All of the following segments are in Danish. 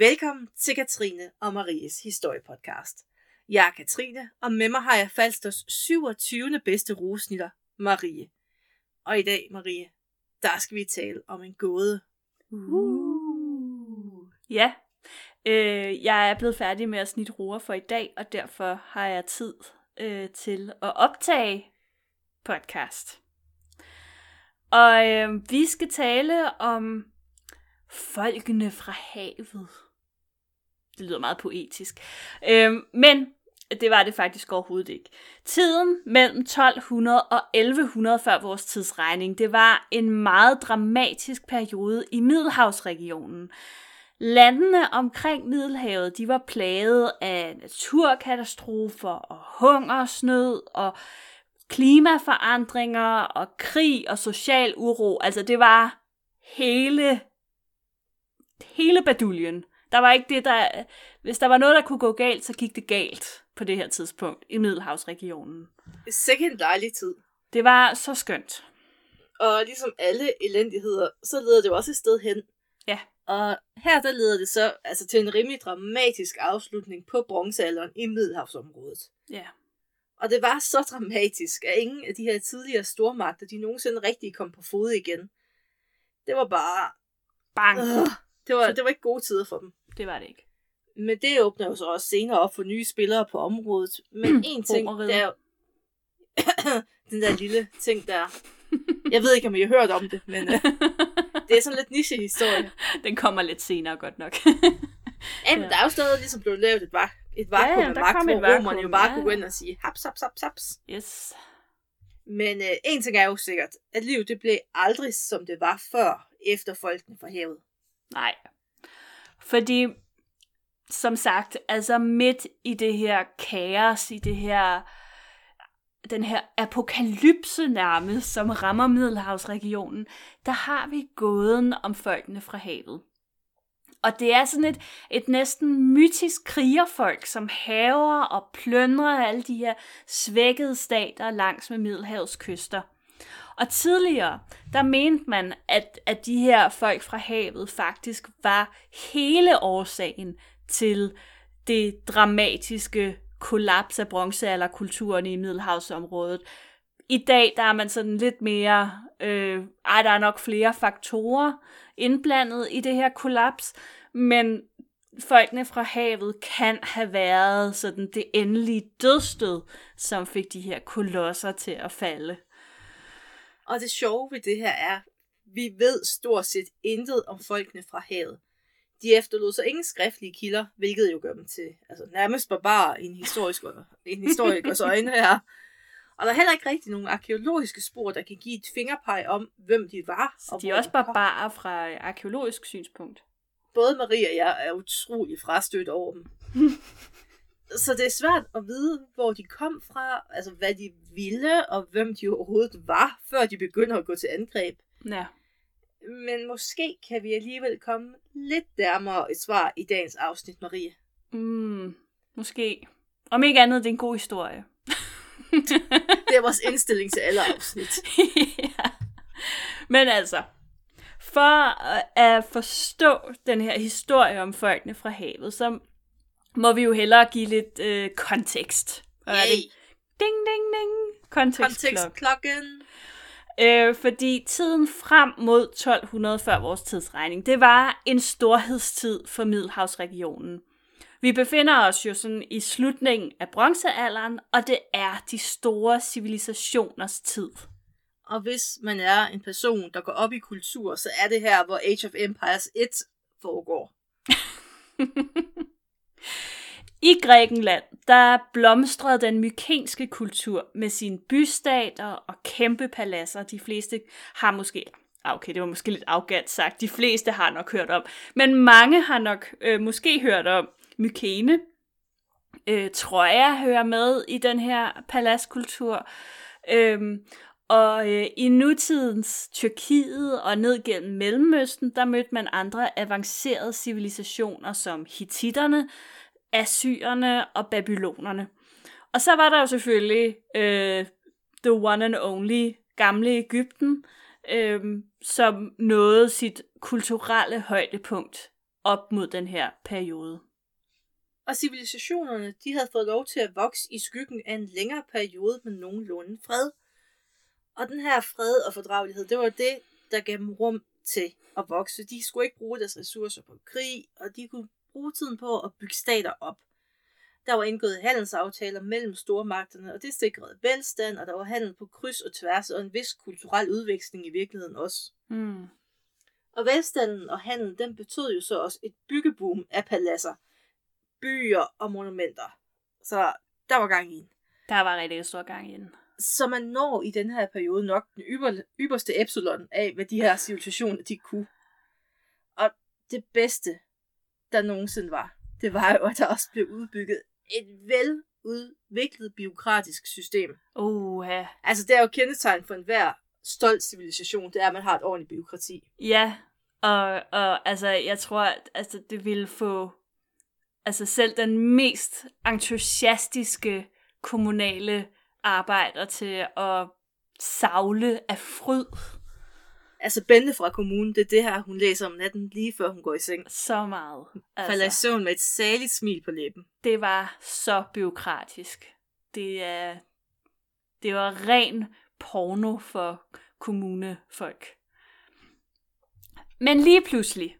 Velkommen til Katrine og Maries historiepodcast. Jeg er Katrine, og med mig har jeg Falsters 27. bedste rosnitter, Marie. Og i dag, Marie, der skal vi tale om en gåde. Uh. Ja, øh, jeg er blevet færdig med at snitte roer for i dag, og derfor har jeg tid øh, til at optage podcast. Og øh, vi skal tale om folkene fra havet. Det lyder meget poetisk. Øhm, men det var det faktisk overhovedet ikke. Tiden mellem 1200 og 1100 før vores tidsregning, det var en meget dramatisk periode i Middelhavsregionen. Landene omkring Middelhavet, de var plaget af naturkatastrofer og hungersnød og klimaforandringer og krig og social uro. Altså det var hele hele baduljen. Der var ikke det, der... Hvis der var noget, der kunne gå galt, så gik det galt på det her tidspunkt i Middelhavsregionen. Sikke en dejlig tid. Det var så skønt. Og ligesom alle elendigheder, så leder det også et sted hen. Ja. Og her der leder det så altså, til en rimelig dramatisk afslutning på bronzealderen i Middelhavsområdet. Ja. Og det var så dramatisk, at ingen af de her tidligere stormagter, de nogensinde rigtig kom på fod igen. Det var bare... Bang. Øh, det, var, det var ikke gode tider for dem. Det var det ikke. Men det åbner jo så også senere op for nye spillere på området. Men en ting, det er jo... den der lille ting der. Jeg ved ikke, om I har hørt om det, men uh, det er sådan lidt niche-historie. Den kommer lidt senere godt nok. Ja, men der er jo stadig ligesom blevet lavet et, vak- et vakuum ja, ja, der magt, hvor romerne jo bare ja, kunne gå ja. ind og sige haps, haps, haps, haps. yes. Men uh, en ting er jo sikkert, at livet det blev aldrig som det var før, efter folkene fra havet. Nej. Fordi, som sagt, altså midt i det her kaos, i det her, den her apokalypse nærmest, som rammer Middelhavsregionen, der har vi gåden om folkene fra havet. Og det er sådan et, et næsten mytisk krigerfolk, som haver og pløndrer alle de her svækkede stater langs med Middelhavets kyster. Og tidligere, der mente man, at, at de her folk fra havet faktisk var hele årsagen til det dramatiske kollaps af bronzealderkulturen i Middelhavsområdet. I dag, der er man sådan lidt mere, øh, ej, der er nok flere faktorer indblandet i det her kollaps, men folkene fra havet kan have været sådan det endelige dødstød, som fik de her kolosser til at falde. Og det sjove ved det her er, vi ved stort set intet om folkene fra havet. De efterlod så ingen skriftlige kilder, hvilket jo gør dem til altså, nærmest barbarer i en, historisk, en historikers øjne her. Og der er heller ikke rigtig nogen arkeologiske spor, der kan give et fingerpeg om, hvem de var. Så og de er også barbarer fra arkeologisk synspunkt. Både Marie og jeg er utrolig frastødt over dem. så det er svært at vide, hvor de kom fra, altså hvad de ville, og hvem de overhovedet var, før de begynder at gå til angreb. Ja. Men måske kan vi alligevel komme lidt nærmere et svar i dagens afsnit, Marie. Mm, måske. Om ikke andet, det er en god historie. Det er vores indstilling til alle afsnit. ja. Men altså, for at forstå den her historie om folkene fra havet, så må vi jo hellere give lidt øh, kontekst. Og er det Yay. ding, ding, ding, kontekstklok. Kontekstklokken. Øh, fordi tiden frem mod 1200 før vores tidsregning, det var en storhedstid for Middelhavsregionen. Vi befinder os jo sådan i slutningen af bronzealderen, og det er de store civilisationers tid. Og hvis man er en person, der går op i kultur, så er det her, hvor Age of Empires 1 foregår. I Grækenland, der blomstrede den mykenske kultur med sine bystater og kæmpe paladser. De fleste har måske, ah, okay, det var måske lidt afgat sagt, de fleste har nok hørt om, men mange har nok øh, måske hørt om Mykene. Øh, Troja hører med i den her paladskultur. Øhm, og øh, i nutidens Tyrkiet og ned gennem Mellemøsten, der mødte man andre avancerede civilisationer som hititterne, Assyrerne og Babylonerne. Og så var der jo selvfølgelig øh, the one and only gamle Ægypten, øh, som nåede sit kulturelle højdepunkt op mod den her periode. Og civilisationerne, de havde fået lov til at vokse i skyggen af en længere periode med nogenlunde fred. Og den her fred og fordragelighed, det var det, der gav dem rum til at vokse. De skulle ikke bruge deres ressourcer på krig, og de kunne bruge tiden på at bygge stater op. Der var indgået handelsaftaler mellem stormagterne, og det sikrede velstand, og der var handel på kryds og tværs, og en vis kulturel udveksling i virkeligheden også. Mm. Og velstanden og handel, den betød jo så også et byggeboom af paladser, byer og monumenter. Så der var gang i den. Der var rigtig stor gang i den. Så man når i den her periode nok den yber, ypperste epsilon af, hvad de her civilisationer de kunne. Og det bedste, der nogensinde var, det var jo, at der også blev udbygget et veludviklet biokratisk system. Uh, ja. Altså, det er jo kendetegn for enhver stolt civilisation, det er, at man har et ordentligt biokrati. Ja, og, og altså, jeg tror, at altså, det ville få altså selv den mest entusiastiske kommunale arbejder til at savle af fryd. Altså, Bente fra kommunen, det er det her, hun læser om natten, lige før hun går i seng. Så meget. Altså. Falder i søvn med et særligt smil på læben. Det var så byråkratisk. Det er... Det var ren porno for kommunefolk. Men lige pludselig,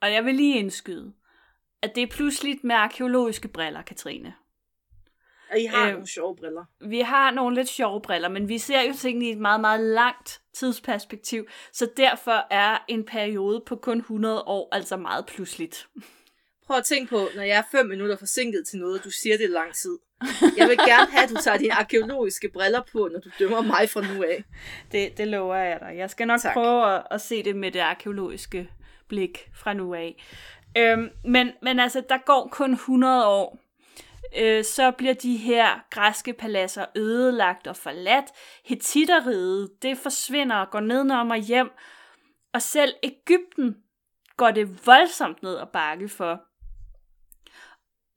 og jeg vil lige indskyde, at det er pludseligt med arkeologiske briller, Katrine. Og I har øh, nogle sjove briller. Vi har nogle lidt sjove briller, men vi ser jo tingene i et meget, meget langt tidsperspektiv, så derfor er en periode på kun 100 år altså meget pludseligt. Prøv at tænke på, når jeg er 5 minutter forsinket til noget, og du siger det lang tid. Jeg vil gerne have, at du tager dine arkeologiske briller på, når du dømmer mig fra nu af. Det, det lover jeg dig. Jeg skal nok tak. prøve at, at se det med det arkeologiske blik fra nu af. Øhm, men, men altså, der går kun 100 år, øh, så bliver de her græske paladser ødelagt og forladt. Hetitteriet, det forsvinder og går nedenom og hjem. Og selv Ægypten går det voldsomt ned og bakke for.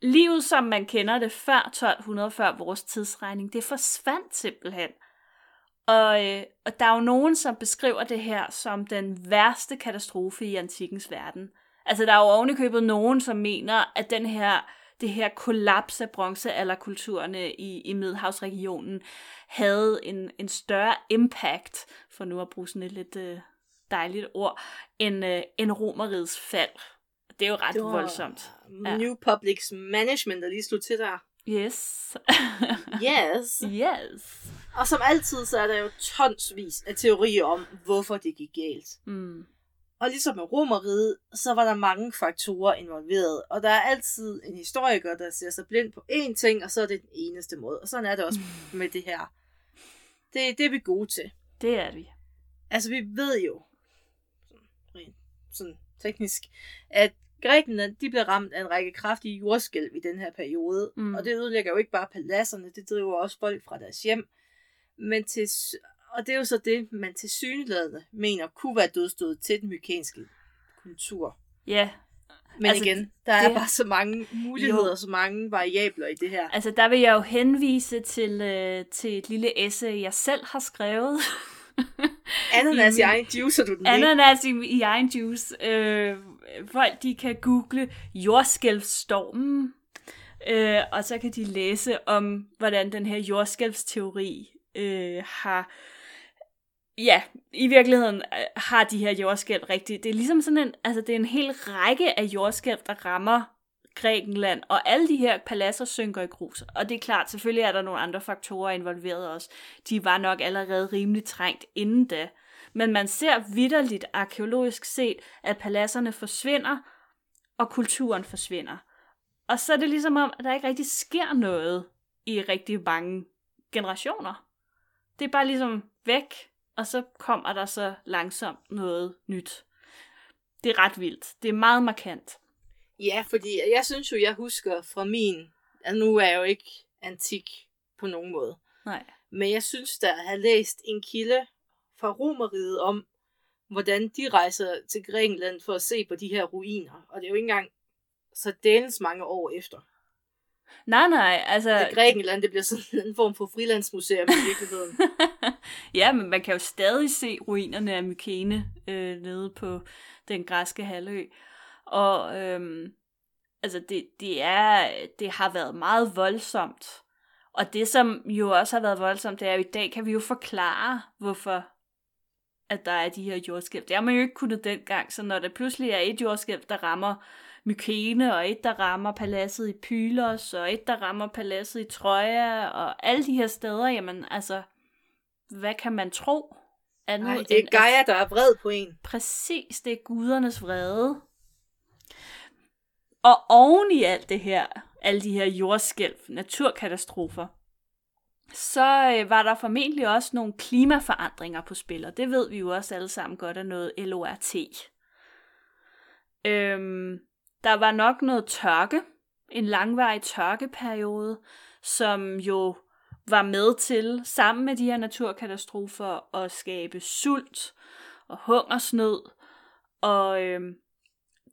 Livet, som man kender det før 1200, før vores tidsregning, det forsvandt simpelthen. Og, øh, og der er jo nogen, som beskriver det her som den værste katastrofe i antikkens verden. Altså, der er jo ovenikøbet nogen, som mener, at den her, det her kollaps af bronzealderkulturerne i, i Middelhavsregionen havde en, en større impact, for nu at bruge sådan et lidt øh, dejligt ord, end, øh, end romerigets fald. Det er jo ret det voldsomt. Ja. New Public Management, der lige slog til der. Yes. yes. Yes. Og som altid, så er der jo tonsvis af teorier om, hvorfor det gik galt. Mm. Og ligesom med romeriet, så var der mange faktorer involveret. Og der er altid en historiker, der ser sig blind på én ting, og så er det den eneste måde. Og sådan er det også med det her. Det, det er vi gode til. Det er vi. Altså, vi ved jo, sådan, sådan teknisk, at Grækenland, de blev ramt af en række kraftige jordskælv i den her periode. Mm. Og det ødelægger jo ikke bare paladserne, det driver også folk fra deres hjem. Men til, og det er jo så det, man til syneladende mener kunne være dødstået til den mykenske kultur. Ja. Men altså, igen, der er bare så mange muligheder, jo. så mange variabler i det her. Altså, der vil jeg jo henvise til, øh, til et lille essay, jeg selv har skrevet. Ananas i, i egen juice, er du den Ananas i, i egen juice. Øh, folk, de kan google jordskælvstormen, øh, og så kan de læse om, hvordan den her jordskælvsteori øh, har ja, i virkeligheden øh, har de her jordskælv rigtigt. Det er ligesom sådan en, altså det er en hel række af jordskælv, der rammer Grækenland, og alle de her paladser synker i grus. Og det er klart, selvfølgelig er der nogle andre faktorer involveret også. De var nok allerede rimelig trængt inden da. Men man ser vidderligt arkeologisk set, at paladserne forsvinder, og kulturen forsvinder. Og så er det ligesom om, at der ikke rigtig sker noget i rigtig mange generationer. Det er bare ligesom væk, og så kommer der så langsomt noget nyt. Det er ret vildt. Det er meget markant. Ja, fordi jeg synes jo, jeg husker fra min... Altså nu er jeg jo ikke antik på nogen måde. Nej. Men jeg synes, der har læst en kilde fra Romeriet om, hvordan de rejser til Grækenland for at se på de her ruiner. Og det er jo ikke engang så dælens mange år efter. Nej, nej, altså... At Grækenland, det bliver sådan en form for frilandsmuseum i virkeligheden. ja, men man kan jo stadig se ruinerne af Mykene øh, nede på den græske halvø. Og øhm, altså det, det, er, det har været meget voldsomt. Og det, som jo også har været voldsomt, det er jo i dag, kan vi jo forklare, hvorfor at der er de her jordskælv. Det har man jo ikke kunnet dengang, så når der pludselig er et jordskælv, der rammer Mykene, og et, der rammer paladset i Pylos, og et, der rammer paladset i Troja, og alle de her steder, jamen altså, hvad kan man tro? Andet Nej, det er Gaia, der er vred på en. Præcis, det er gudernes vrede. Og oven i alt det her, alle de her jordskælv, naturkatastrofer, så øh, var der formentlig også nogle klimaforandringer på spil, og det ved vi jo også alle sammen godt er noget LORT. Øhm, der var nok noget tørke, en langvarig tørkeperiode, som jo var med til, sammen med de her naturkatastrofer, at skabe sult og hungersnød. Og øhm,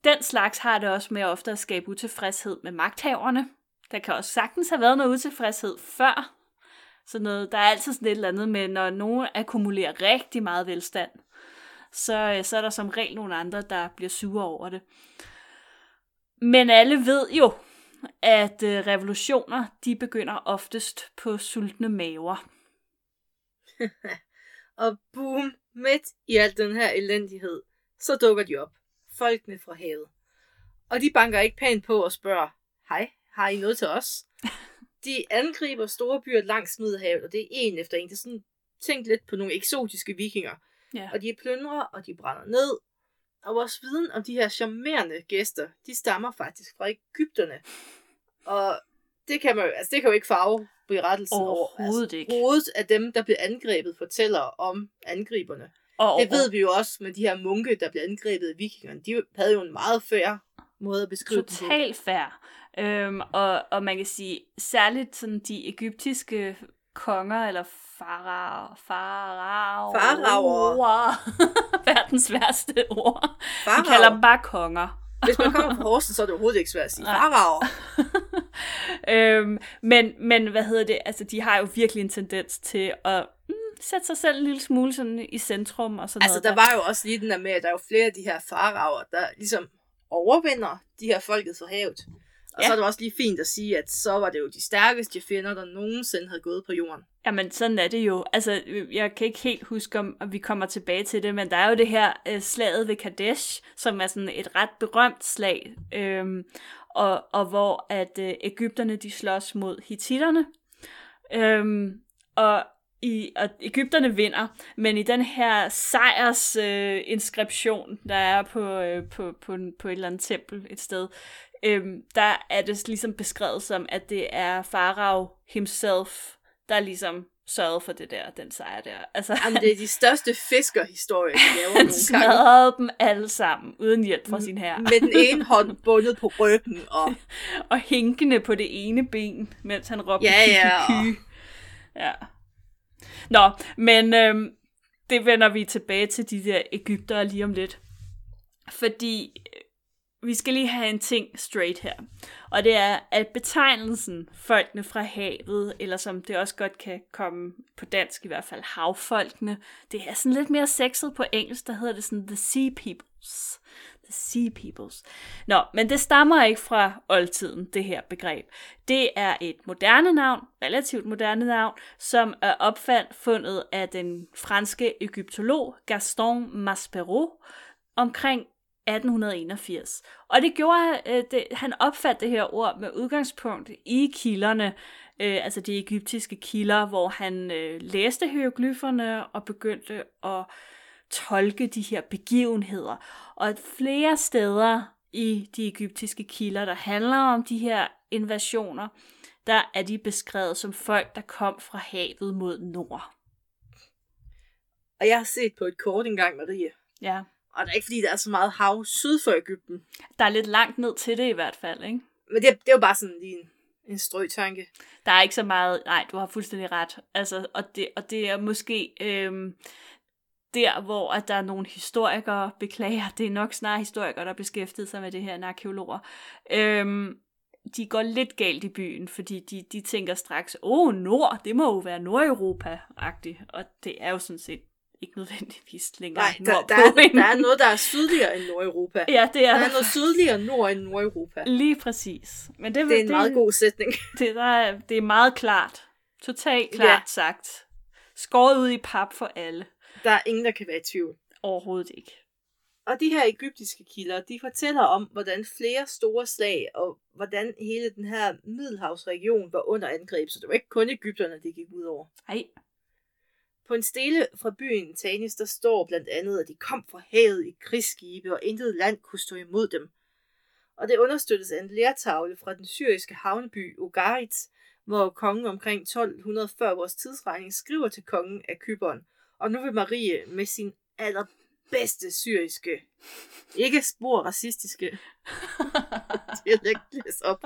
den slags har det også med ofte at skabe utilfredshed med magthaverne. Der kan også sagtens have været noget utilfredshed før. Så noget, der er altid sådan et eller andet med, når nogen akkumulerer rigtig meget velstand, så, øh, så er der som regel nogle andre, der bliver sure over det. Men alle ved jo, at øh, revolutioner, de begynder oftest på sultne maver. og boom, midt i al den her elendighed, så dukker de op. Folkene fra havet. Og de banker ikke pænt på og spørger, hej, har I noget til os? De angriber store byer langs Middelhavet, og det er en efter en. Det er sådan, tænk lidt på nogle eksotiske vikinger. Ja. Og de plyndrer, og de brænder ned, og vores viden om de her charmerende gæster, de stammer faktisk fra Ægypterne. Og det kan, man, altså det kan jo ikke farve berettelsen over. Altså, ikke. Hovedet af dem, der bliver angrebet, fortæller om angriberne. Og, det ved vi jo også med de her munke, der blev angrebet af vikingerne. De havde jo en meget færre måde at beskrive Totalt fair. Øhm, og, og man kan sige, særligt sådan de egyptiske konger, eller farao, farao, farao. verdens værste ord. Farao. Vi kalder dem bare konger. Hvis man kommer fra Horsens, så er det overhovedet ikke svært at sige farao. øhm, men, men hvad hedder det, altså de har jo virkelig en tendens til at mm, sætte sig selv en lille smule sådan i centrum og sådan altså, noget. Altså der, der var jo også lige den der med, at der er jo flere af de her faraoer, der ligesom overvinder de her folket fra havet. Og ja. så er det også lige fint at sige, at så var det jo de stærkeste fjender, der nogensinde havde gået på jorden. Jamen, sådan er det jo. Altså, jeg kan ikke helt huske, om vi kommer tilbage til det, men der er jo det her øh, slaget ved Kadesh, som er sådan et ret berømt slag, øhm, og, og hvor at øh, Ægypterne, de slås mod hititterne. Øhm, og i, og Ægypterne vinder, men i den her sejrs øh, inskription, der er på, øh, på, på, på et eller andet tempel et sted, øhm, der er det ligesom beskrevet som, at det er Farao himself, der ligesom sørgede for det der, den sejr der. Altså, Jamen, det er de største fiskerhistorier, de laver Han smadrede dem alle sammen, uden hjælp fra sin her. Med den ene hånd bundet på ryggen. Og, og hænkende på det ene ben, mens han råbte ja, ja, og... ja. Nå, men øhm, det vender vi tilbage til de der Ægypter lige om lidt. Fordi vi skal lige have en ting straight her. Og det er, at betegnelsen folkene fra havet, eller som det også godt kan komme på dansk i hvert fald, havfolkene, det er sådan lidt mere sexet på engelsk, der hedder det sådan the sea peoples. The sea peoples. Nå, men det stammer ikke fra oldtiden, det her begreb. Det er et moderne navn, relativt moderne navn, som er opfandt fundet af den franske egyptolog Gaston Maspero omkring 1881. Og det gjorde, øh, det, han opfattede det her ord med udgangspunkt i kilderne, øh, altså de egyptiske kilder, hvor han øh, læste hieroglyferne og begyndte at tolke de her begivenheder. Og flere steder i de egyptiske kilder, der handler om de her invasioner, der er de beskrevet som folk, der kom fra havet mod nord. Og jeg har set på et kort engang, Marie. Ja. Og det er ikke fordi, der er så meget hav syd for Ægypten. Der er lidt langt ned til det i hvert fald, ikke? Men det, det er jo bare sådan lige en, en strøtanke. Der er ikke så meget, nej, du har fuldstændig ret. Altså, og, det, og det er måske øhm, der, hvor at der er nogle historikere, beklager, det er nok snarere historikere, der beskæftiget sig med det her end arkeologer. Øhm, de går lidt galt i byen, fordi de, de tænker straks, åh, nord, det må jo være Nordeuropa-agtigt, og det er jo sådan set ikke nødvendigvis længere Nej, der, der, er, end- der er noget, der er sydligere end Nordeuropa. Ja, det er Der der. er noget sydligere nord end Nordeuropa. Lige præcis. Men det, Det er en meget god sætning. Det, der er, det er meget klart. Totalt klart Ja. sagt. Skåret ud i pap for alle. Der er ingen, der kan være i tvivl. Overhovedet ikke. Og de her egyptiske kilder, de fortæller om, hvordan flere store slag, og hvordan hele den her Middelhavsregion var under angreb. Så det var ikke kun Ægypterne, det gik ud over. Ej, På en stele fra byen Tanis, der står blandt andet, at de kom fra havet i krigsskibe, og intet land kunne stå imod dem. Og det understøttes af en lertavle fra den syriske havneby Ugarit, hvor kongen omkring 1200 før vores tidsregning skriver til kongen af Kypern. Og nu vil Marie med sin allerbedste syriske, ikke spor racistiske, dialekt læse op.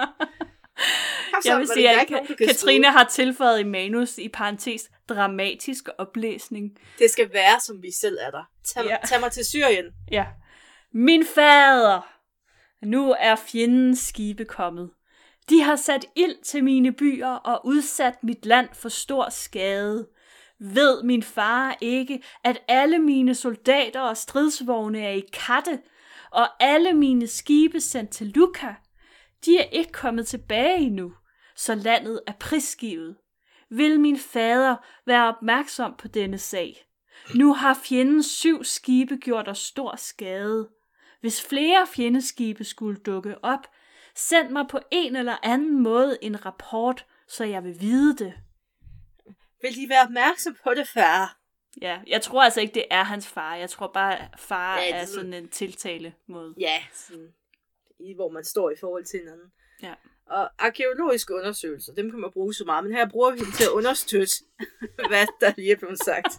Jeg vil sige, at Katrine har tilføjet i manus i parentes dramatisk oplæsning. Det skal være, som vi selv er der. Tag, Ja. tag mig til Syrien. Ja. Min fader! Nu er fjendens skibe kommet. De har sat ild til mine byer og udsat mit land for stor skade. Ved min far ikke, at alle mine soldater og stridsvogne er i katte, og alle mine skibe sendt til Luka? De er ikke kommet tilbage endnu, så landet er prisgivet. Vil min fader være opmærksom på denne sag? Nu har fjendens syv skibe gjort os stor skade. Hvis flere fjendeskibe skulle dukke op, send mig på en eller anden måde en rapport, så jeg vil vide det. Vil de være opmærksom på det, far? Ja, jeg tror altså ikke, det er hans far. Jeg tror bare, far Ja, det er er sådan en tiltale mod. Ja, sådan, i, hvor man står i forhold til hinanden. Ja. Og arkeologiske undersøgelser, dem kan man bruge så meget, men her bruger vi dem til at understøtte, hvad der lige er blevet sagt.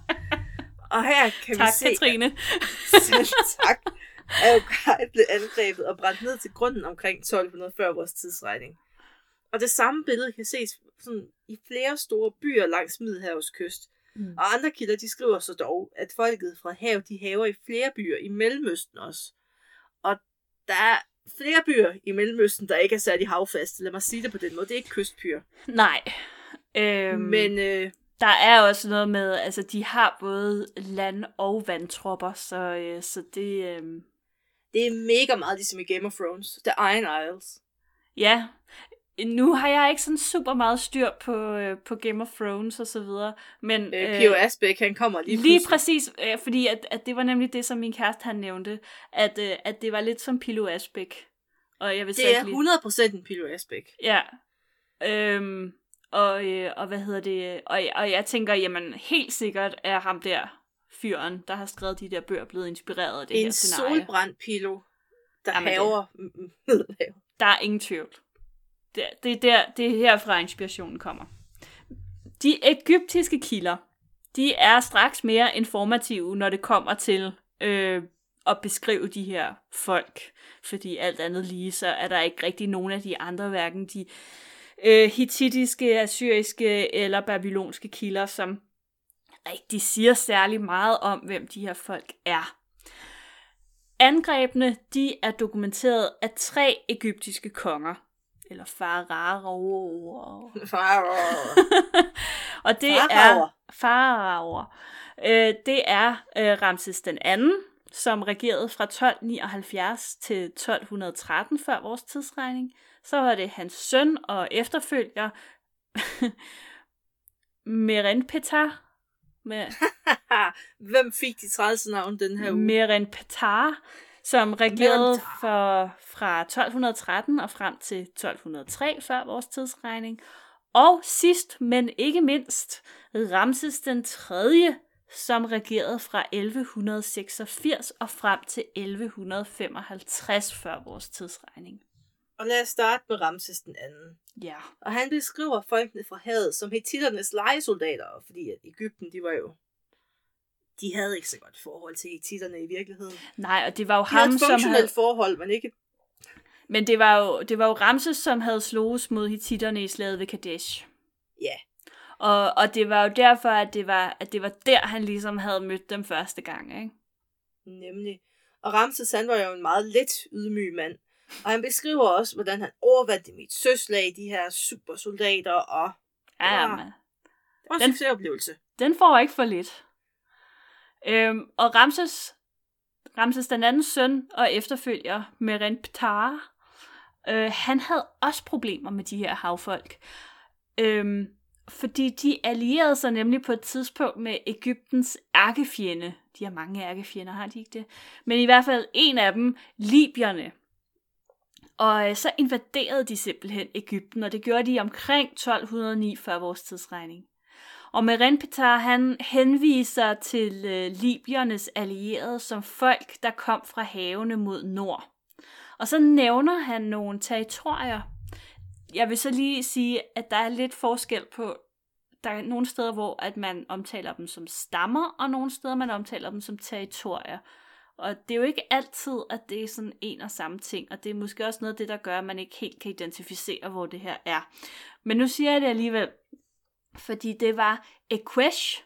Og her kan Tak, vi se, Katrine. Selv tak. Aukaj blev angrebet og brændt ned til grunden omkring 1200 før vores tidsregning. Og det samme billede kan ses sådan, i flere store byer langs Middelhavets kyst. Mm. Og andre kilder, de skriver så dog, at folket fra hav, de haver i flere byer i Mellemøsten også. Og der er flere byer i Mellemøsten, der ikke er særlig havfaste. Lad mig sige det på den måde. Det er ikke kystbyer. Nej. Øhm, Men øh, der er også noget med, altså de har både land- og vandtropper, så, øh, så det, øh, det er mega meget ligesom i Game of Thrones. The Iron Isles. ja. Nu har jeg ikke sådan super meget styr på, øh, på Game of Thrones og så videre, men Øh, P.O. Asbæk, han kommer lige lige præcis, øh, fordi at, at det var nemlig det, som min kæreste han nævnte, at, øh, at det var lidt som Pilo Asbæk. Og jeg vil Det er lige... 100% en P.O. Asbæk. Ja. Øhm, og, øh, og hvad hedder det? Og, og jeg tænker, jamen helt sikkert er ham der fyren, der har skrevet de der bøger, blevet inspireret af det en her scenarie. solbrændt pilo, der Jamen, haver. Der er ingen tvivl. Det, det, der, det er herfra inspirationen kommer. De egyptiske kilder, de er straks mere informative, når det kommer til øh, at beskrive de her folk. Fordi alt andet lige, så er der ikke rigtig nogen af de andre, hverken de øh, hittitiske, assyriske eller babylonske kilder, som rigtig siger særlig meget om, hvem de her folk er. Angrebene, de er dokumenteret af tre egyptiske konger, eller faraoer. og det Faraoer. er faraoer. Øh, det er øh, Ramses den anden, som regerede fra 1279 til 1213 før vores tidsregning. Så var det hans søn og efterfølger Merenpetar. Med Hvem fik de trælse navn den her uge? Merenpetar, som regerede for, fra 1213 og frem til 1203 før vores tidsregning. Og sidst, men ikke mindst, Ramses den 3., som regerede fra 1186 og frem til 1155 før vores tidsregning. Og lad os starte med Ramses den anden. Ja. Og han beskriver folkene fra havet som hetitternes lejesoldater, fordi at Ægypten, de var jo... De havde ikke så godt forhold til hetitterne i virkeligheden. Nej, og det var jo De havde ham, et som havde, forhold, men ikke... men det var, jo, det var jo Ramses, som havde sloges mod hititterne i slaget ved Kadesh. Ja, Og, og det var jo derfor, at det var, at det var der, han ligesom havde mødt dem første gang, ikke? nemlig. Og Ramses, han var jo en meget let ydmyg mand. Og han beskriver også, hvordan han overvandt et søslag, de her supersoldater, og Ja, Ja. ja. men det var en Den- succesoplevelse. Den får ikke for lidt. Øhm, og Ramses, Ramses den anden søn og efterfølger Merenptah, øh, han havde også problemer med de her havfolk. Øhm, fordi de allierede sig nemlig på et tidspunkt med Ægyptens ærkefjende. De har mange ærkefjender, har de ikke det? Men i hvert fald en af dem, Libyerne. Og øh, så invaderede de simpelthen Ægypten, og det gjorde de omkring 1209 før vores tidsregning. Og Merenpetar han henviser til øh, Libyernes allierede som folk, der kom fra havene mod nord. Og så nævner han nogle territorier. Jeg vil så lige sige, at der er lidt forskel på, der er nogle steder, hvor at man omtaler dem som stammer, og nogle steder, man omtaler dem som territorier. Og det er jo ikke altid, at det er sådan en og samme ting, og det er måske også noget af det, der gør, at man ikke helt kan identificere, hvor det her er. Men nu siger jeg det alligevel, fordi det var Equesh,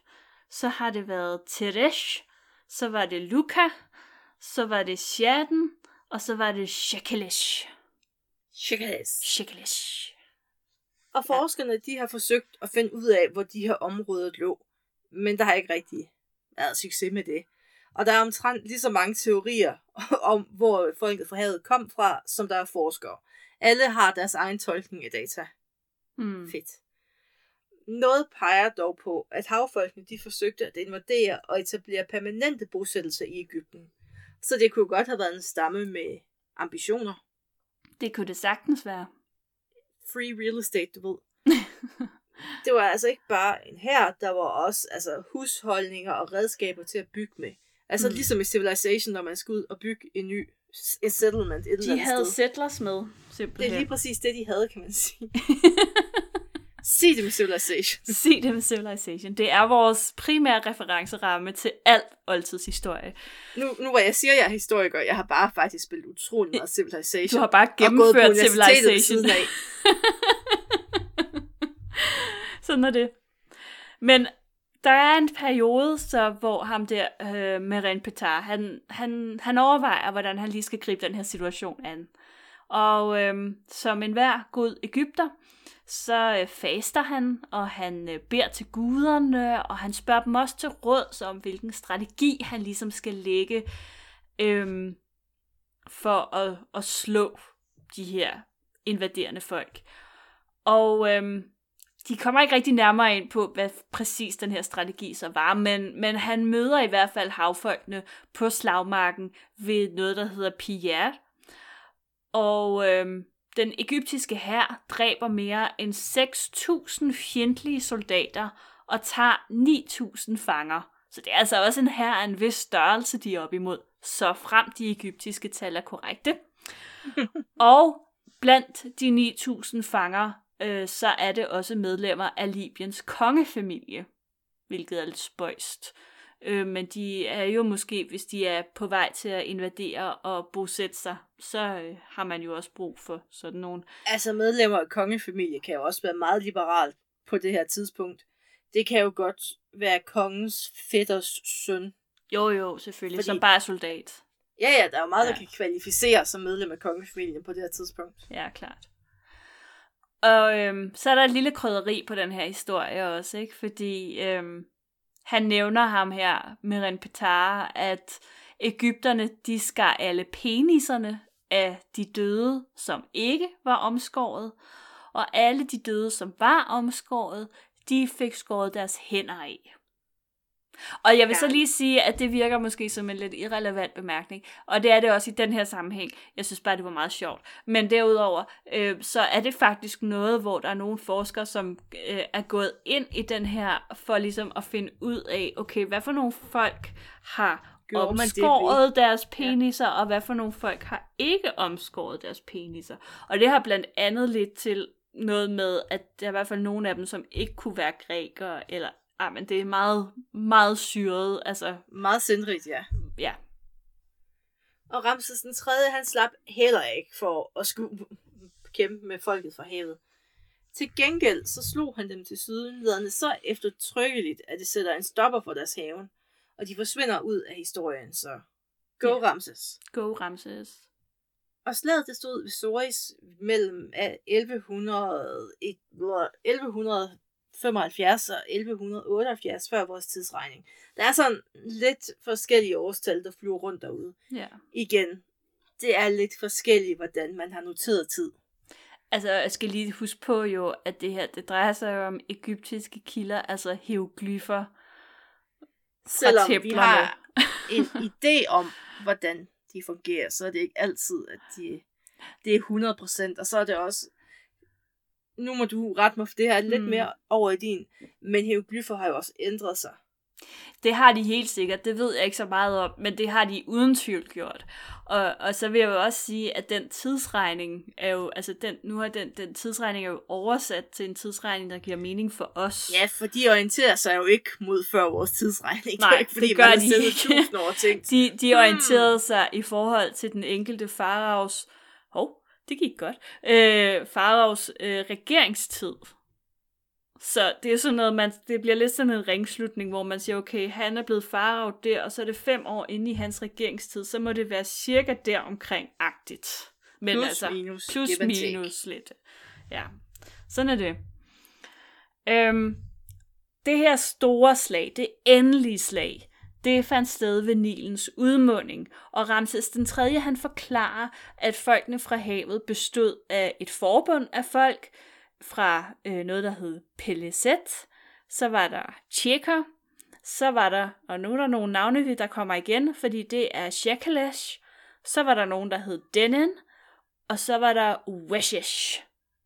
så har det været Teresh, så var det Luca, så var det Shaden, og så var det Shekelish. Shekelish. Shekelish. Og forskerne, de har forsøgt at finde ud af, hvor de her områder lå. Men der har ikke rigtig været succes med det. Og der er omtrent lige så mange teorier om, hvor folket fra havet kom fra, som der er forskere. Alle har deres egen tolkning af data. Mm. Fedt. Noget peger dog på, at havfolkene de forsøgte at invadere og etablere permanente bosættelser i Ægypten. Så det kunne godt have været en stamme med ambitioner. Det kunne det sagtens være. Free real estate, du ved. det var altså ikke bare en her, der var også altså, husholdninger og redskaber til at bygge med. Altså mm. ligesom i Civilization, når man skal ud og bygge en ny en settlement et eller De andet havde sted. settlers med, Det simpelthen. er lige præcis det, de havde, kan man sige. Det med Civilization. Det med Civilization. Det er vores primære referenceramme til alt oldtidshistorie. Nu, nu hvor jeg siger, at jeg er historiker, jeg har bare faktisk spillet utrolig meget Civilization. Du har bare og gennemført ved Civilization. siden af. Sådan er det. Men der er en periode, så, hvor ham der, øh, Meren Petar, han, han, han overvejer, hvordan han lige skal gribe den her situation an. Og øh, som enhver god Ægypter, så øh, faster han, og han øh, beder til guderne, og han spørger dem også til råd så om, hvilken strategi han ligesom skal lægge øh, for at, at slå de her invaderende folk. Og øhm, de kommer ikke rigtig nærmere ind på, hvad præcis den her strategi så var, men, men han møder i hvert fald havfolkene på slagmarken ved noget, der hedder Pierre. Og øhm, den egyptiske hær dræber mere end 6.000 fjendtlige soldater og tager 9.000 fanger. Så det er altså også en hær af en vis størrelse, de er op imod, så frem de egyptiske tal er korrekte. og blandt de 9.000 fanger, øh, så er det også medlemmer af Libyens kongefamilie, hvilket er lidt spøjst. Øh, men de er jo måske, hvis de er på vej til at invadere og bosætte sig, så øh, har man jo også brug for sådan nogle. Altså medlemmer af kongefamilie kan jo også være meget liberalt på det her tidspunkt. Det kan jo godt være kongens fætters søn. Jo jo, selvfølgelig, Fordi- som bare er soldat. Ja, ja, der er jo meget. Ja. der kan kvalificere som medlem af kongefamilien på det her tidspunkt. Ja, klart. Og øhm, så er der et lille krydderi på den her historie også, ikke? Fordi øhm, han nævner ham her, Meren Petar, at Ægypterne, de skar alle peniserne af de døde, som ikke var omskåret, og alle de døde, som var omskåret, de fik skåret deres hænder af. Og jeg vil så Ja. lige sige, at det virker måske som en lidt irrelevant bemærkning, og det er det også i den her sammenhæng. Jeg synes bare, det var meget sjovt. Men derudover, øh, så er det faktisk noget, hvor der er nogle forskere, som øh, er gået ind i den her, for ligesom at finde ud af, okay, hvad for nogle folk har Gjorde man det omskåret deres peniser, og hvad for nogle folk har ikke omskåret deres peniser. Og det har blandt andet lidt til noget med, at der er i hvert fald nogle af dem, som ikke kunne være grækere, eller ah, men det er meget, meget syret, altså, Meget sindrigt, ja. ja. Og Ramses den 3. han slap heller ikke for at skulle kæmpe med folket fra havet. Til gengæld så slog han dem til sydenlederne så eftertrykkeligt, at det sætter en stopper for deres haven, og de forsvinder ud af historien, så go Ja. Ramses. Go Ramses. Og slaget det stod ved Soris mellem af 1100, et- 1100 1175 og 1178 før vores tidsregning. Der er sådan lidt forskellige årstal, der flyver rundt derude. Ja. Igen, det er lidt forskelligt, hvordan man har noteret tid. Altså, jeg skal lige huske på jo, at det her, det drejer sig jo om egyptiske kilder, altså hieroglyffer. Selvom vi har en idé om, hvordan de fungerer, så er det ikke altid, at de, det er 100%, og så er det også, nu må du rette mig for det her, lidt Mm. mere over i din, men hieroglyffer har jo også ændret sig. Det har de helt sikkert, det ved jeg ikke så meget om, men det har de uden tvivl gjort. Og, og så vil jeg jo også sige, at den tidsregning er jo, altså den, nu har den, den tidsregning er jo oversat til en tidsregning, der giver mening for os. Ja, for de orienterer sig jo ikke mod før vores tidsregning. Nej, det er ikke, fordi det gør man de ikke. år. De, de orienterede sig i forhold til den enkelte faraos, hov, det gik godt, øh, faraos øh, regeringstid. Så det er sådan noget, man, det bliver lidt sådan en ringslutning, hvor man siger, okay, han er blevet farao der, og så er det fem år inde i hans regeringstid, så må det være cirka der omkring-agtigt. Men Plus, altså, minus, plus minus lidt. Ja, sådan er det. Øhm, det her store slag, det endelige slag, det fandt sted ved Nilens udmunding, og Ramses den 3. han forklarer, at folkene fra havet bestod af et forbund af folk fra øh, noget, der hed Peleset, så var der Tjekker, så var der, og nu er der nogle navne, der kommer igen, fordi det er Shekelesh, så var der nogen, der hed Dennen, og så var der Weshesh.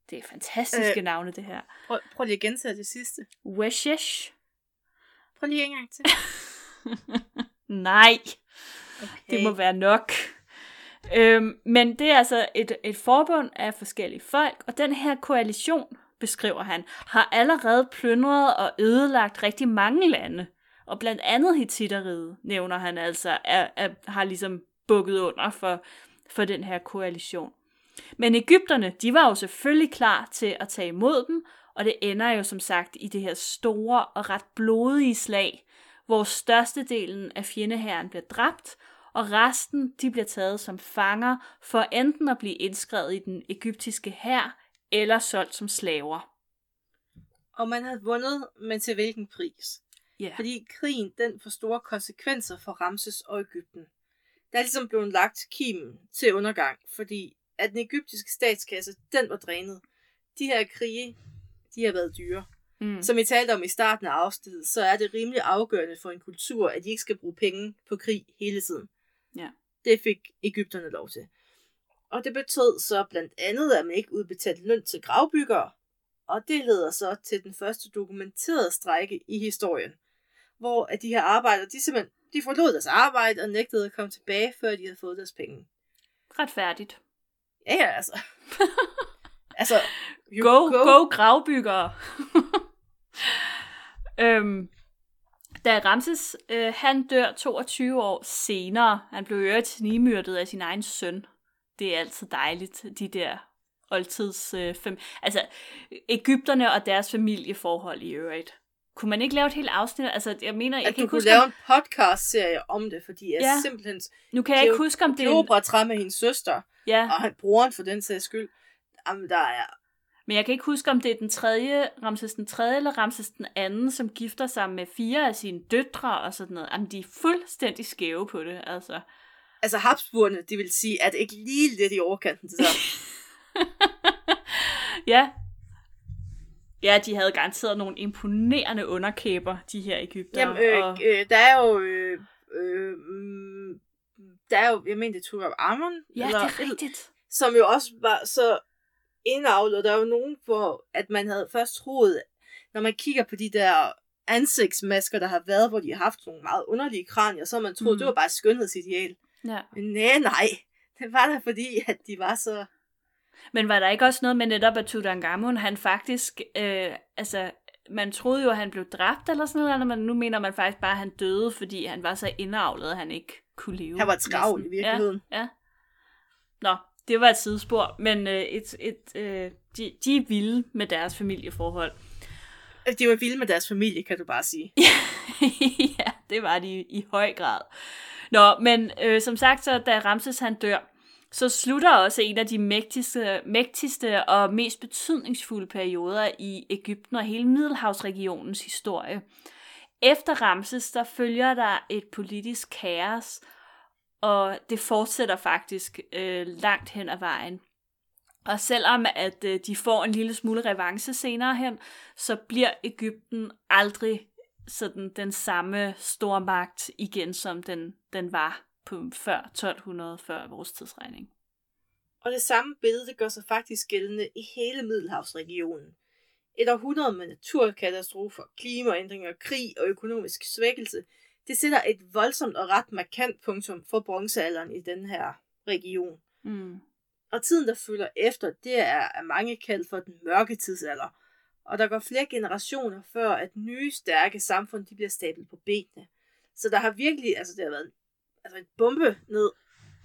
Det er fantastiske. Øh. navne, det her. Prøv, prøv lige at gentage det sidste. Weshesh? Prøv lige en gang til. Nej. Okay. Det må være nok. Øhm, men det er altså et, et forbund af forskellige folk, og den her koalition, beskriver han, har allerede plyndret og ødelagt rigtig mange lande. Og blandt andet Hittitteriget, nævner han altså, er, er, har ligesom bukket under for, for den her koalition. Men Ægypterne, de var jo selvfølgelig klar til at tage imod dem, og det ender jo som sagt i det her store og ret blodige slag, hvor størstedelen af fjendehæren bliver dræbt, og resten de bliver taget som fanger for enten at blive indskrevet i den egyptiske hær eller solgt som slaver. Og man havde vundet, men til hvilken pris? Ja. Fordi krigen, den får store konsekvenser for Ramses og Ægypten. Der er ligesom blevet lagt kimen til undergang, fordi at den egyptiske statskasse, den var drænet. De her krige, de har været dyre. Mm. Som I talte om i starten af afsnittet, så er det rimelig afgørende for en kultur, at de ikke skal bruge penge på krig hele tiden. Ja. Det fik Ægypterne lov til. Og det betød så blandt andet, at man ikke udbetalte løn til gravbyggere, og det leder så til den første dokumenterede strække i historien, hvor at de her arbejdere, de simpelthen de forlod deres arbejde og nægtede at komme tilbage, før de havde fået deres penge. Retfærdigt. Ja, ja, altså. altså, Go, go, go gravbyggere. øhm, da Ramses, øh, han dør 22 år senere, han blev øvrigt snigmyrdet af sin egen søn. Det er altid dejligt, de der oldtids øh, fem... Altså, Ægypterne og deres familieforhold i øvrigt. Kunne man ikke lave et helt afsnit? Altså, jeg mener, jeg At kan du ikke kunne huske, lave om, en podcast-serie om det, fordi jeg Ja. simpelthen... nu kan jeg ikke huske, om det er en, med hendes søster, ja, og han broren for den sags skyld. Jamen, der er... Men jeg kan ikke huske, om det er den tredje, Ramses den tredje eller Ramses den anden, som gifter sig med fire af sine døtre og sådan noget. Jamen, de er fuldstændig skæve på det, altså. Altså, Habsburgerne, de vil sige, at ikke lige lidt i overkanten til det ja. Ja, de havde garanteret nogle imponerende underkæber, de her Ægypter. Jamen, øh, og... øh, der er jo... Øh, øh, mm, der er jo, jeg mener, det tog Amon, Ja, det er rigtigt. som jo også var så indavlet. Der er jo nogen, hvor at man havde først troet, når man kigger på de der ansigtsmasker, der har været, hvor de har haft nogle meget underlige kranier, så man troet, Mm. det var bare et skønhedsideal. Ja. Men nej, nej. Det var da fordi, at de var så... Men var der ikke også noget med netop, at Tutankhamun, han faktisk, øh, altså, man troede jo, at han blev dræbt eller sådan noget, men nu mener man faktisk bare, at han døde, fordi han var så indavlet, at han ikke kunne leve. Han var travl i virkeligheden. Ja, ja. Nå, det var et sidespor, men øh, et, et, øh, de, de er vilde med deres familieforhold. De var vilde med deres familie, kan du bare sige. ja, det var de i høj grad. Nå, men øh, som sagt, så da Ramses han dør, så slutter også en af de mægtigste, mægtigste og mest betydningsfulde perioder i Ægypten og hele Middelhavsregionens historie. Efter Ramses, der følger der et politisk kaos, og det fortsætter faktisk øh, langt hen ad vejen. Og selvom at øh, de får en lille smule revanche senere hen, så bliver Ægypten aldrig sådan den samme stormagt igen, som den, den var på før 1200, før vores tidsregning. Og det samme billede det gør sig faktisk gældende i hele Middelhavsregionen. Et århundrede med naturkatastrofer, klimaændringer, krig og økonomisk svækkelse, det sætter et voldsomt og ret markant punktum for bronzealderen i den her region. Mm. Og tiden, der følger efter, det er af mange kaldt for den mørke tidsalder. Og der går flere generationer før, at nye, stærke samfund de bliver stablet på benene. Så der har virkelig, altså det har været altså en bombe ned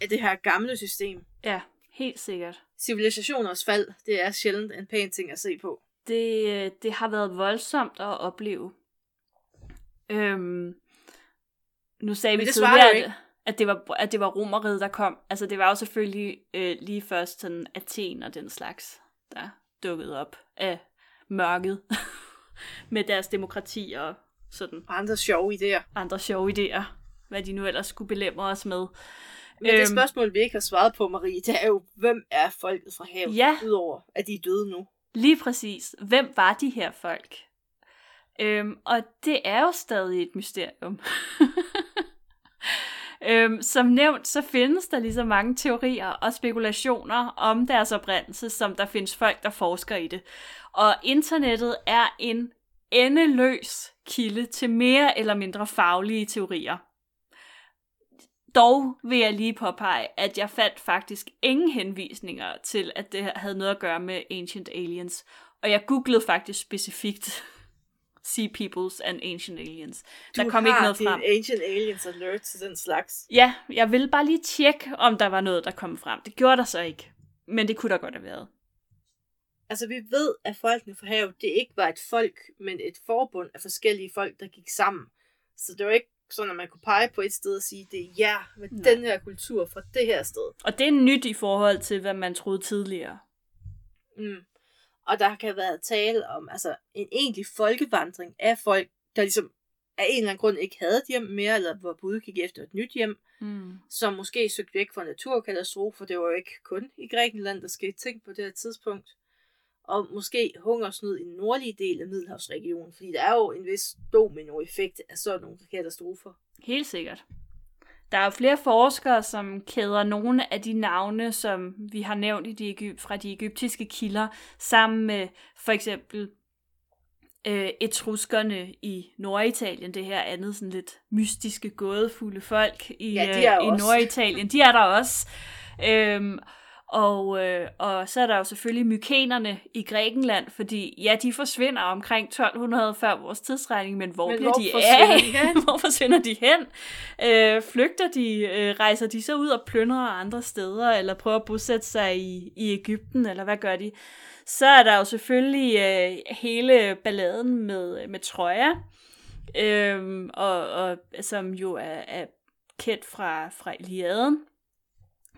af det her gamle system. Ja, helt sikkert. Civilisationers fald, det er sjældent en pæn ting at se på. Det, øh, det har været voldsomt at opleve. Øhm, nu sagde Men vi tidligere, at, at, det var, at det var romeriet, der kom. Altså, det var jo selvfølgelig øh, lige først sådan Athen og den slags, der dukkede op af mørket med deres demokrati og sådan Og andre sjove idéer. andre sjove idéer, hvad de nu ellers skulle belemre os med. Men det Øhm. spørgsmål, vi ikke har svaret på, Marie, det er jo, hvem er folket fra havet, Ja. udover at de er døde nu? Lige præcis. Hvem var de her folk? Øhm, og det er jo stadig et mysterium. øhm, som nævnt, så findes der lige så mange teorier og spekulationer om deres oprindelse, som der findes folk, der forsker i det. Og internettet er en endeløs kilde til mere eller mindre faglige teorier. Dog vil jeg lige påpege, at jeg fandt faktisk ingen henvisninger til, at det havde noget at gøre med Ancient Aliens. Og jeg googlede faktisk specifikt Sea Peoples and Ancient Aliens. Der Du kom har ikke noget frem. Ancient Aliens alert til den slags. Ja, jeg ville bare lige tjekke, om der var noget, der kom frem. Det gjorde der så ikke. Men det kunne der godt have været. Altså, vi ved, at folkene fra havet, det ikke var et folk, men et forbund af forskellige folk, der gik sammen. Så det var ikke sådan, at man kunne pege på et sted og sige, det er jer med Nej. den her kultur fra det her sted. Og det er nyt i forhold til, hvad man troede tidligere. Mm. Og der kan være tale om altså, en egentlig folkevandring af folk, der ligesom af en eller anden grund ikke havde et hjem mere, eller var på udkig efter et nyt hjem, Mm. som måske søgte væk fra naturkatastrofer. Det var jo ikke kun i Grækenland, der skete ting på det her tidspunkt. Og måske hungersnød i den nordlige del af Middelhavsregionen, fordi der er jo en vis dominoeffekt af sådan nogle katastrofer. Helt sikkert. Der er flere forskere, som kæder nogle af de navne, som vi har nævnt i de fra de egyptiske kilder, sammen med for eksempel øh, etruskerne i Norditalien, det her andet sådan lidt mystiske, gådefulde folk i, Ja, øh, i. Norditalien. De er der også. Øhm, og, øh, og så er der jo selvfølgelig mykenerne i Grækenland, fordi ja, de forsvinder omkring 1200 før vores tidsregning, men hvor Men bliver hvor de forsvinder af? de hen? hvor forsvinder de hen? Øh, flygter de? Øh, rejser de så ud og plyndrer andre steder, eller prøver at bosætte sig i, i Ægypten, eller hvad gør de? Så er der jo selvfølgelig øh, hele balladen med, med Troja, øh, og, og, som jo er, er kendt fra, fra Iliaden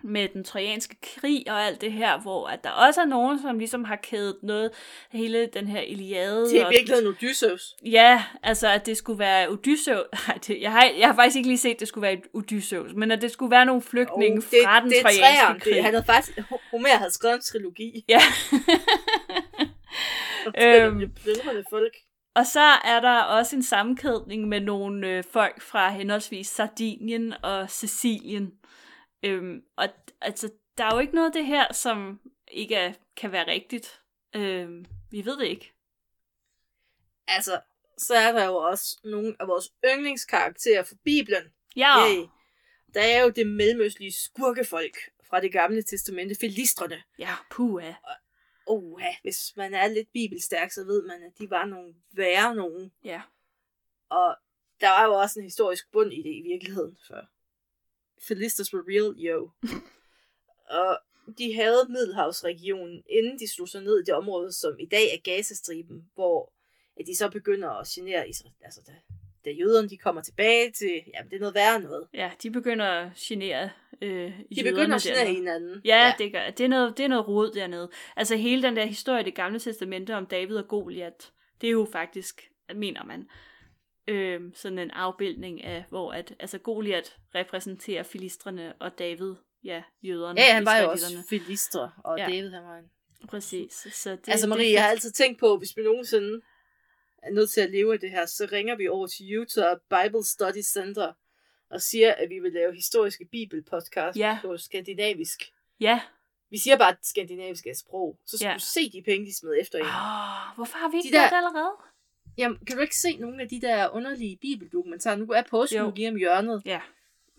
med den trojanske krig og alt det her, hvor at der også er nogen, som ligesom har kædet noget, hele den her Iliade. Det er i virkeligheden Odysseus. Ja, altså at det skulle være Odysseus. Nej, det, jeg, har, jeg har faktisk ikke lige set, at det skulle være Odysseus, men at det skulle være nogle flygtninge Og fra den det trojanske træeren. krig. Det, han havde faktisk, Homer havde skrevet en trilogi. Ja. Øhm. Det folk. Og så er der også en sammenkædning med nogle øh, folk fra henholdsvis Sardinien og Sicilien. Øhm, og altså, der er jo ikke noget af det her, som ikke er, kan være rigtigt. Øhm, vi ved det ikke. Altså, så er der jo også nogle af vores yndlingskarakterer fra Bibelen. Ja, Yay. Der er jo det mellemøstlige skurkefolk fra det gamle testamente, filistrene. ja puha. Oh, hvis man er lidt bibelstærk, så ved man, at de var nogle værre nogen. Ja. Og der var jo også en historisk bund i det i virkeligheden. For Philisters were real, yo. og de havde Middelhavsregionen, inden de slog sig ned i det område, som i dag er Gazastriben, hvor at de så begynder at genere Israel. Altså, da, da jøderne de kommer tilbage til, jamen det er noget værre noget. Ja, de begynder at genere øh, De begynder at dernede. hinanden. Ja, ja. Det, gør, det, er noget, det er noget rod dernede. Altså hele den der historie i det gamle testamente om David og Goliat, det er jo faktisk, mener man, øh, sådan en afbildning af, hvor at, altså Goliat repræsenterer filistrene, og David, ja, jøderne. Ja, han var jo også filistre, og Ja. David han var en... Præcis. Så det, altså det Marie, jeg har altid tænkt på, hvis vi nogensinde er nødt til at leve af det her, så ringer vi over til Utah Bible Study Center og siger, at vi vil lave historiske bibelpodcast Ja. på skandinavisk. Ja. Vi siger bare, at skandinavisk er sprog. Så skal Ja. du se de penge, de smed efter en. Oh, hvorfor har vi ikke De der- det allerede? Jamen, kan du ikke se nogle af de der underlige bibeldokumentarer? Nu er påsken Jo. lige om hjørnet Ja.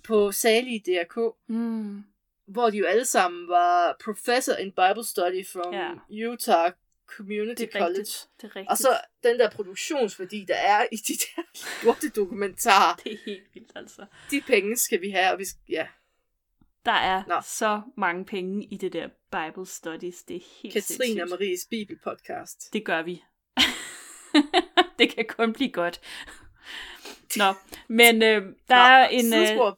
på Salige DRK, Mm. hvor de jo alle sammen var professor in Bible study from Ja. Utah Community Det er College. rigtigt. Det er rigtigt. Og så den der produktionsværdi, der er i de der lorte dokumentarer, Det er helt vildt, altså. de penge skal vi have, og vi skal, ja, Der er Nå. så mange penge i det der Bible Studies. Det er helt Katrine og. Maries Bibelpodcast. Det gør vi. det kan kun blive godt. Nå, men øh, der Nå, er en... Øh,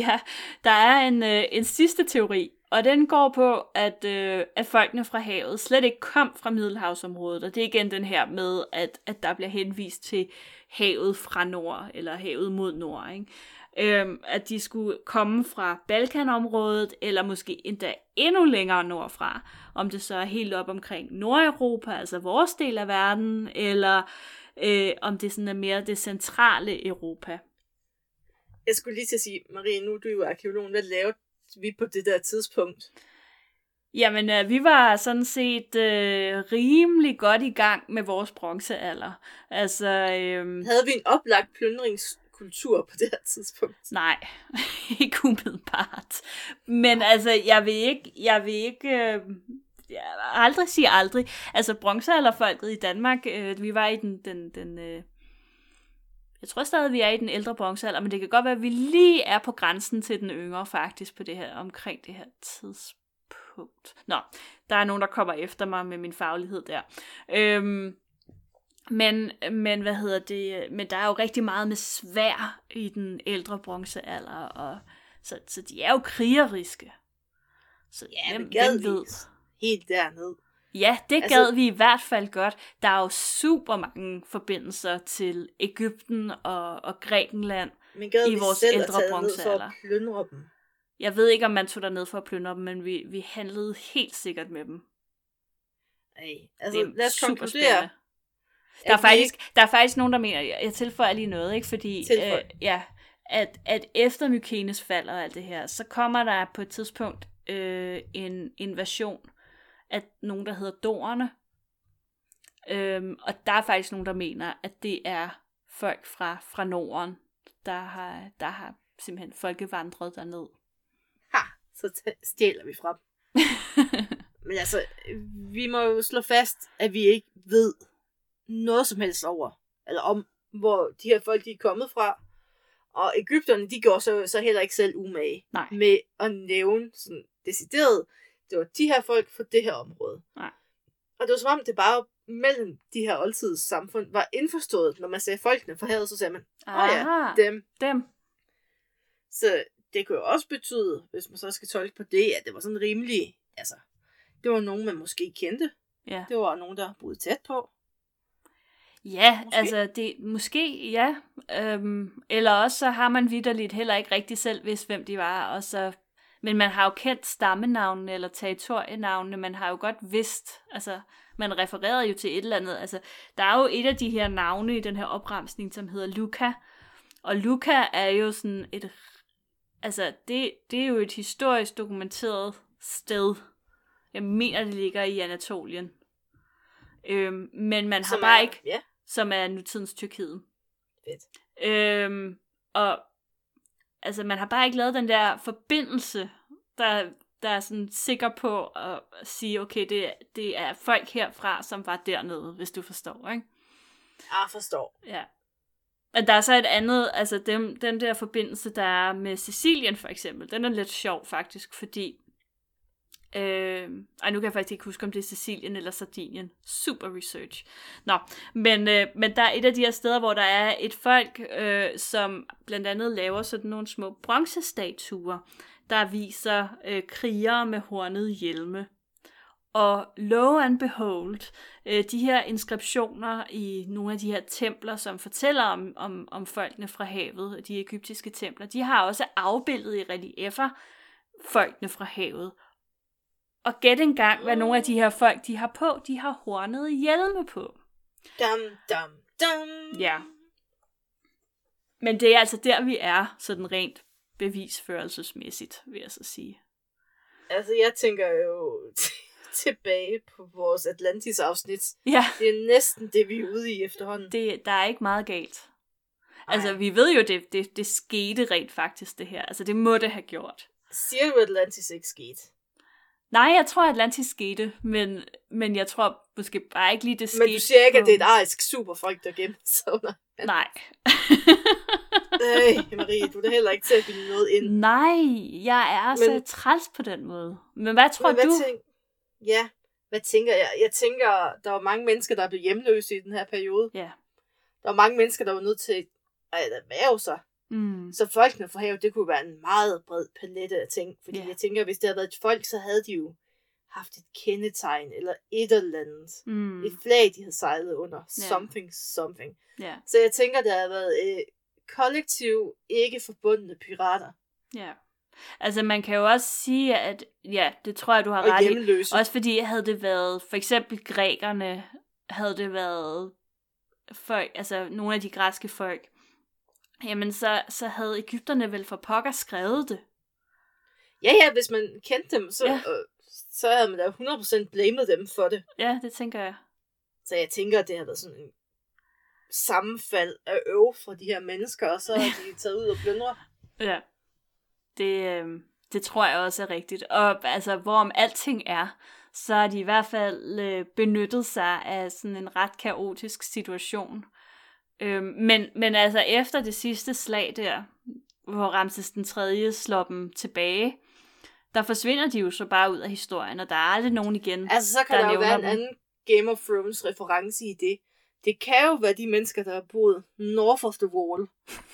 ja, der er en, øh, en sidste teori, og den går på, at, øh, at folkene fra havet slet ikke kom fra Middelhavsområdet, og det er igen den her med, at, at der bliver henvist til havet fra nord, eller havet mod nord, ikke? Øhm, at de skulle komme fra Balkanområdet, eller måske endda endnu længere nordfra, om det så er helt op omkring Nordeuropa, altså vores del af verden, eller øh, om det sådan er mere det centrale Europa. Jeg skulle lige til at sige, Marie, nu er du jo arkeolog. Hvad lavede vi på det der tidspunkt? Jamen, øh, vi var sådan set øh, rimelig godt i gang med vores bronzealder. Altså, øh, Havde vi en oplagt plyndringskultur på det her tidspunkt? nej, ikke umiddelbart. Men altså, jeg vil ikke, jeg vil ikke, øh, vil aldrig sige aldrig. Altså, bronzealderfolket i Danmark, øh, vi var i den, den, den øh, jeg tror stadig, vi er i den ældre bronzealder, men det kan godt være, at vi lige er på grænsen til den yngre faktisk på det her, omkring det her tidspunkt. Nå, der er nogen, der kommer efter mig med min faglighed der. Øhm, men, men hvad hedder det? Men der er jo rigtig meget med svær i den ældre bronzealder, og så, så de er jo krigeriske. Så Ja, hvem, hvem ved? Helt derned? Ja, det Altså- gad vi i hvert fald godt. Der er jo super mange forbindelser til Ægypten og, og Grækenland. Men gad I vi vores selv ældre for bronzealder. at plyndre dem? Jeg ved ikke, om man tog derned for at plyndre dem, men vi, vi handlede helt sikkert med dem. Ej, Det altså er lad os super konkludere. spændende. Der er, faktisk, der er faktisk nogen, der mener, jeg jeg tilføjer lige noget, ikke? fordi Tilføj. øh, ja, at, at efter Mykenes fald og alt det her, så kommer der på et tidspunkt øh, en invasion af nogen, der hedder Dorerne. Øhm, og der er faktisk nogen, der mener, at det er folk fra, fra Norden, der har, der har simpelthen folkevandret derned. Ha, så stjæler vi fra dem. Men altså, vi må jo slå fast, at vi ikke ved noget som helst over, eller om, hvor de her folk de er kommet fra. Og Ægypterne, de gjorde så, så heller ikke selv umage Nej. med at nævne sådan decideret, det var de her folk fra det her område. Nej. Og det var som om, det bare mellem de her oldtids samfund var indforstået, når man sagde folkene fra havet, så sagde man, åh ja, Aha, dem. dem. Så det kunne jo også betyde, hvis man så skal tolke på det, at det var sådan rimelig, altså, det var nogen, man måske kendte. Ja. Det var nogen, der boede tæt på. Ja, måske. altså det måske ja. Øhm, eller også så har man vidderligt heller ikke rigtig selv vidst, hvem de var, og så men man har jo kendt stammenavnene eller territorienavnene, man har jo godt vidst, altså man refererede jo til et eller andet, altså der er jo et af de her navne i den her opremsning, som hedder Luca, og Luca er jo sådan et, altså det, det er jo et historisk dokumenteret sted. Jeg mener, det ligger i Anatolien. Øhm, men man har som bare er, ikke Ja, som er nutidens Tyrkiet. fedt. Øhm, og altså, man har bare ikke lavet den der forbindelse, der, der er sådan sikker på at sige, okay, det, det er folk herfra, som var dernede, hvis du forstår, ikke? Jeg forstår. Ja. Men der er så et andet, altså dem, den der forbindelse, der er med Sicilien for eksempel, den er lidt sjov faktisk, fordi, øh, ej nu kan jeg faktisk ikke huske, om det er Sicilien eller Sardinien. Super research. Nå, men, øh, men der er et af de her steder, hvor der er et folk, øh, som blandt andet laver sådan nogle små bronzestatuer der viser øh, krigere med hornede hjelme. Og lo and behold, øh, de her inskriptioner i nogle af de her templer, som fortæller om, om, om folkene fra havet, de egyptiske templer, de har også afbildet i reliefer folkene fra havet. Og gæt engang, hvad nogle af de her folk, de har på. De har hornede hjelme på. Dum, dum, dum. Ja. Men det er altså der, vi er, sådan rent bevisførelsesmæssigt, vil jeg så sige. Altså, jeg tænker jo tilbage på vores Atlantis-afsnit. Ja, Det er næsten det, vi er ude i efterhånden. det, der er ikke meget galt. Altså, Ej. vi ved jo, det, det, det skete rent faktisk, det her. Altså, det må det have gjort. Siger at Atlantis ikke skete? Nej, jeg tror, Atlantis skete, men, men jeg tror måske bare ikke lige, det skete. Men du siger ikke, at det er et arisk superfolk, der gemmer sig under. Nej. Øh, Marie, du er da heller ikke til at bilde noget ind. Nej, jeg er så Men- træls på den måde. Men hvad tror Men hvad du? Tænk... Ja, hvad tænker jeg? Jeg tænker, der var mange mennesker, der blev hjemløse i den her periode. Ja. Der var mange mennesker, der var nødt til at erhverve sig. Mm. Så folkene fra havet, det kunne være en meget bred palette af ting. Fordi Ja. jeg tænker, hvis det havde været et folk, så havde de jo haft et kendetegn, eller et eller andet. Mm. Et flag, de havde sejlet under. Ja. Something, something. Ja, Så jeg tænker, der har været øh, kollektiv, ikke forbundne pirater. ja. Altså, man kan jo også sige, at ja, det tror jeg, du har Og ret i. Også fordi havde det været, for eksempel grækerne, havde det været folk, altså nogle af de græske folk, jamen så, så havde Ægypterne vel for pokker skrevet det. Ja, ja, hvis man kendte dem, så, Ja. øh, så havde man da 100% blamet dem for det. Ja, det tænker jeg. Så jeg tænker, at det har været sådan en sammenfald af øv fra de her mennesker, og så har de taget ud og plyndret. Ja. Det, øh, det tror jeg også er rigtigt. Og altså, hvorom alting er, så har de i hvert fald øh, benyttet sig af sådan en ret kaotisk situation. Øh, men, men altså, efter det sidste slag der, hvor Ramses den 3. slår dem tilbage, der forsvinder de jo så bare ud af historien, og der er aldrig nogen igen. Altså, så kan Der der, jo være en dem. anden Game of Thrones reference i det. Det kan jo være de mennesker, der har boet north of the wall,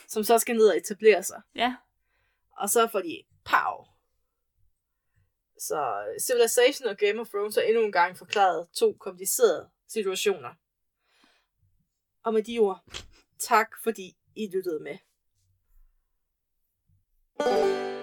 som så skal ned og etablere sig. Ja, Og så får de pow. Så Civilization og Game of Thrones har endnu en gang forklaret to komplicerede situationer. Og med de ord, tak fordi I lyttede med. thank you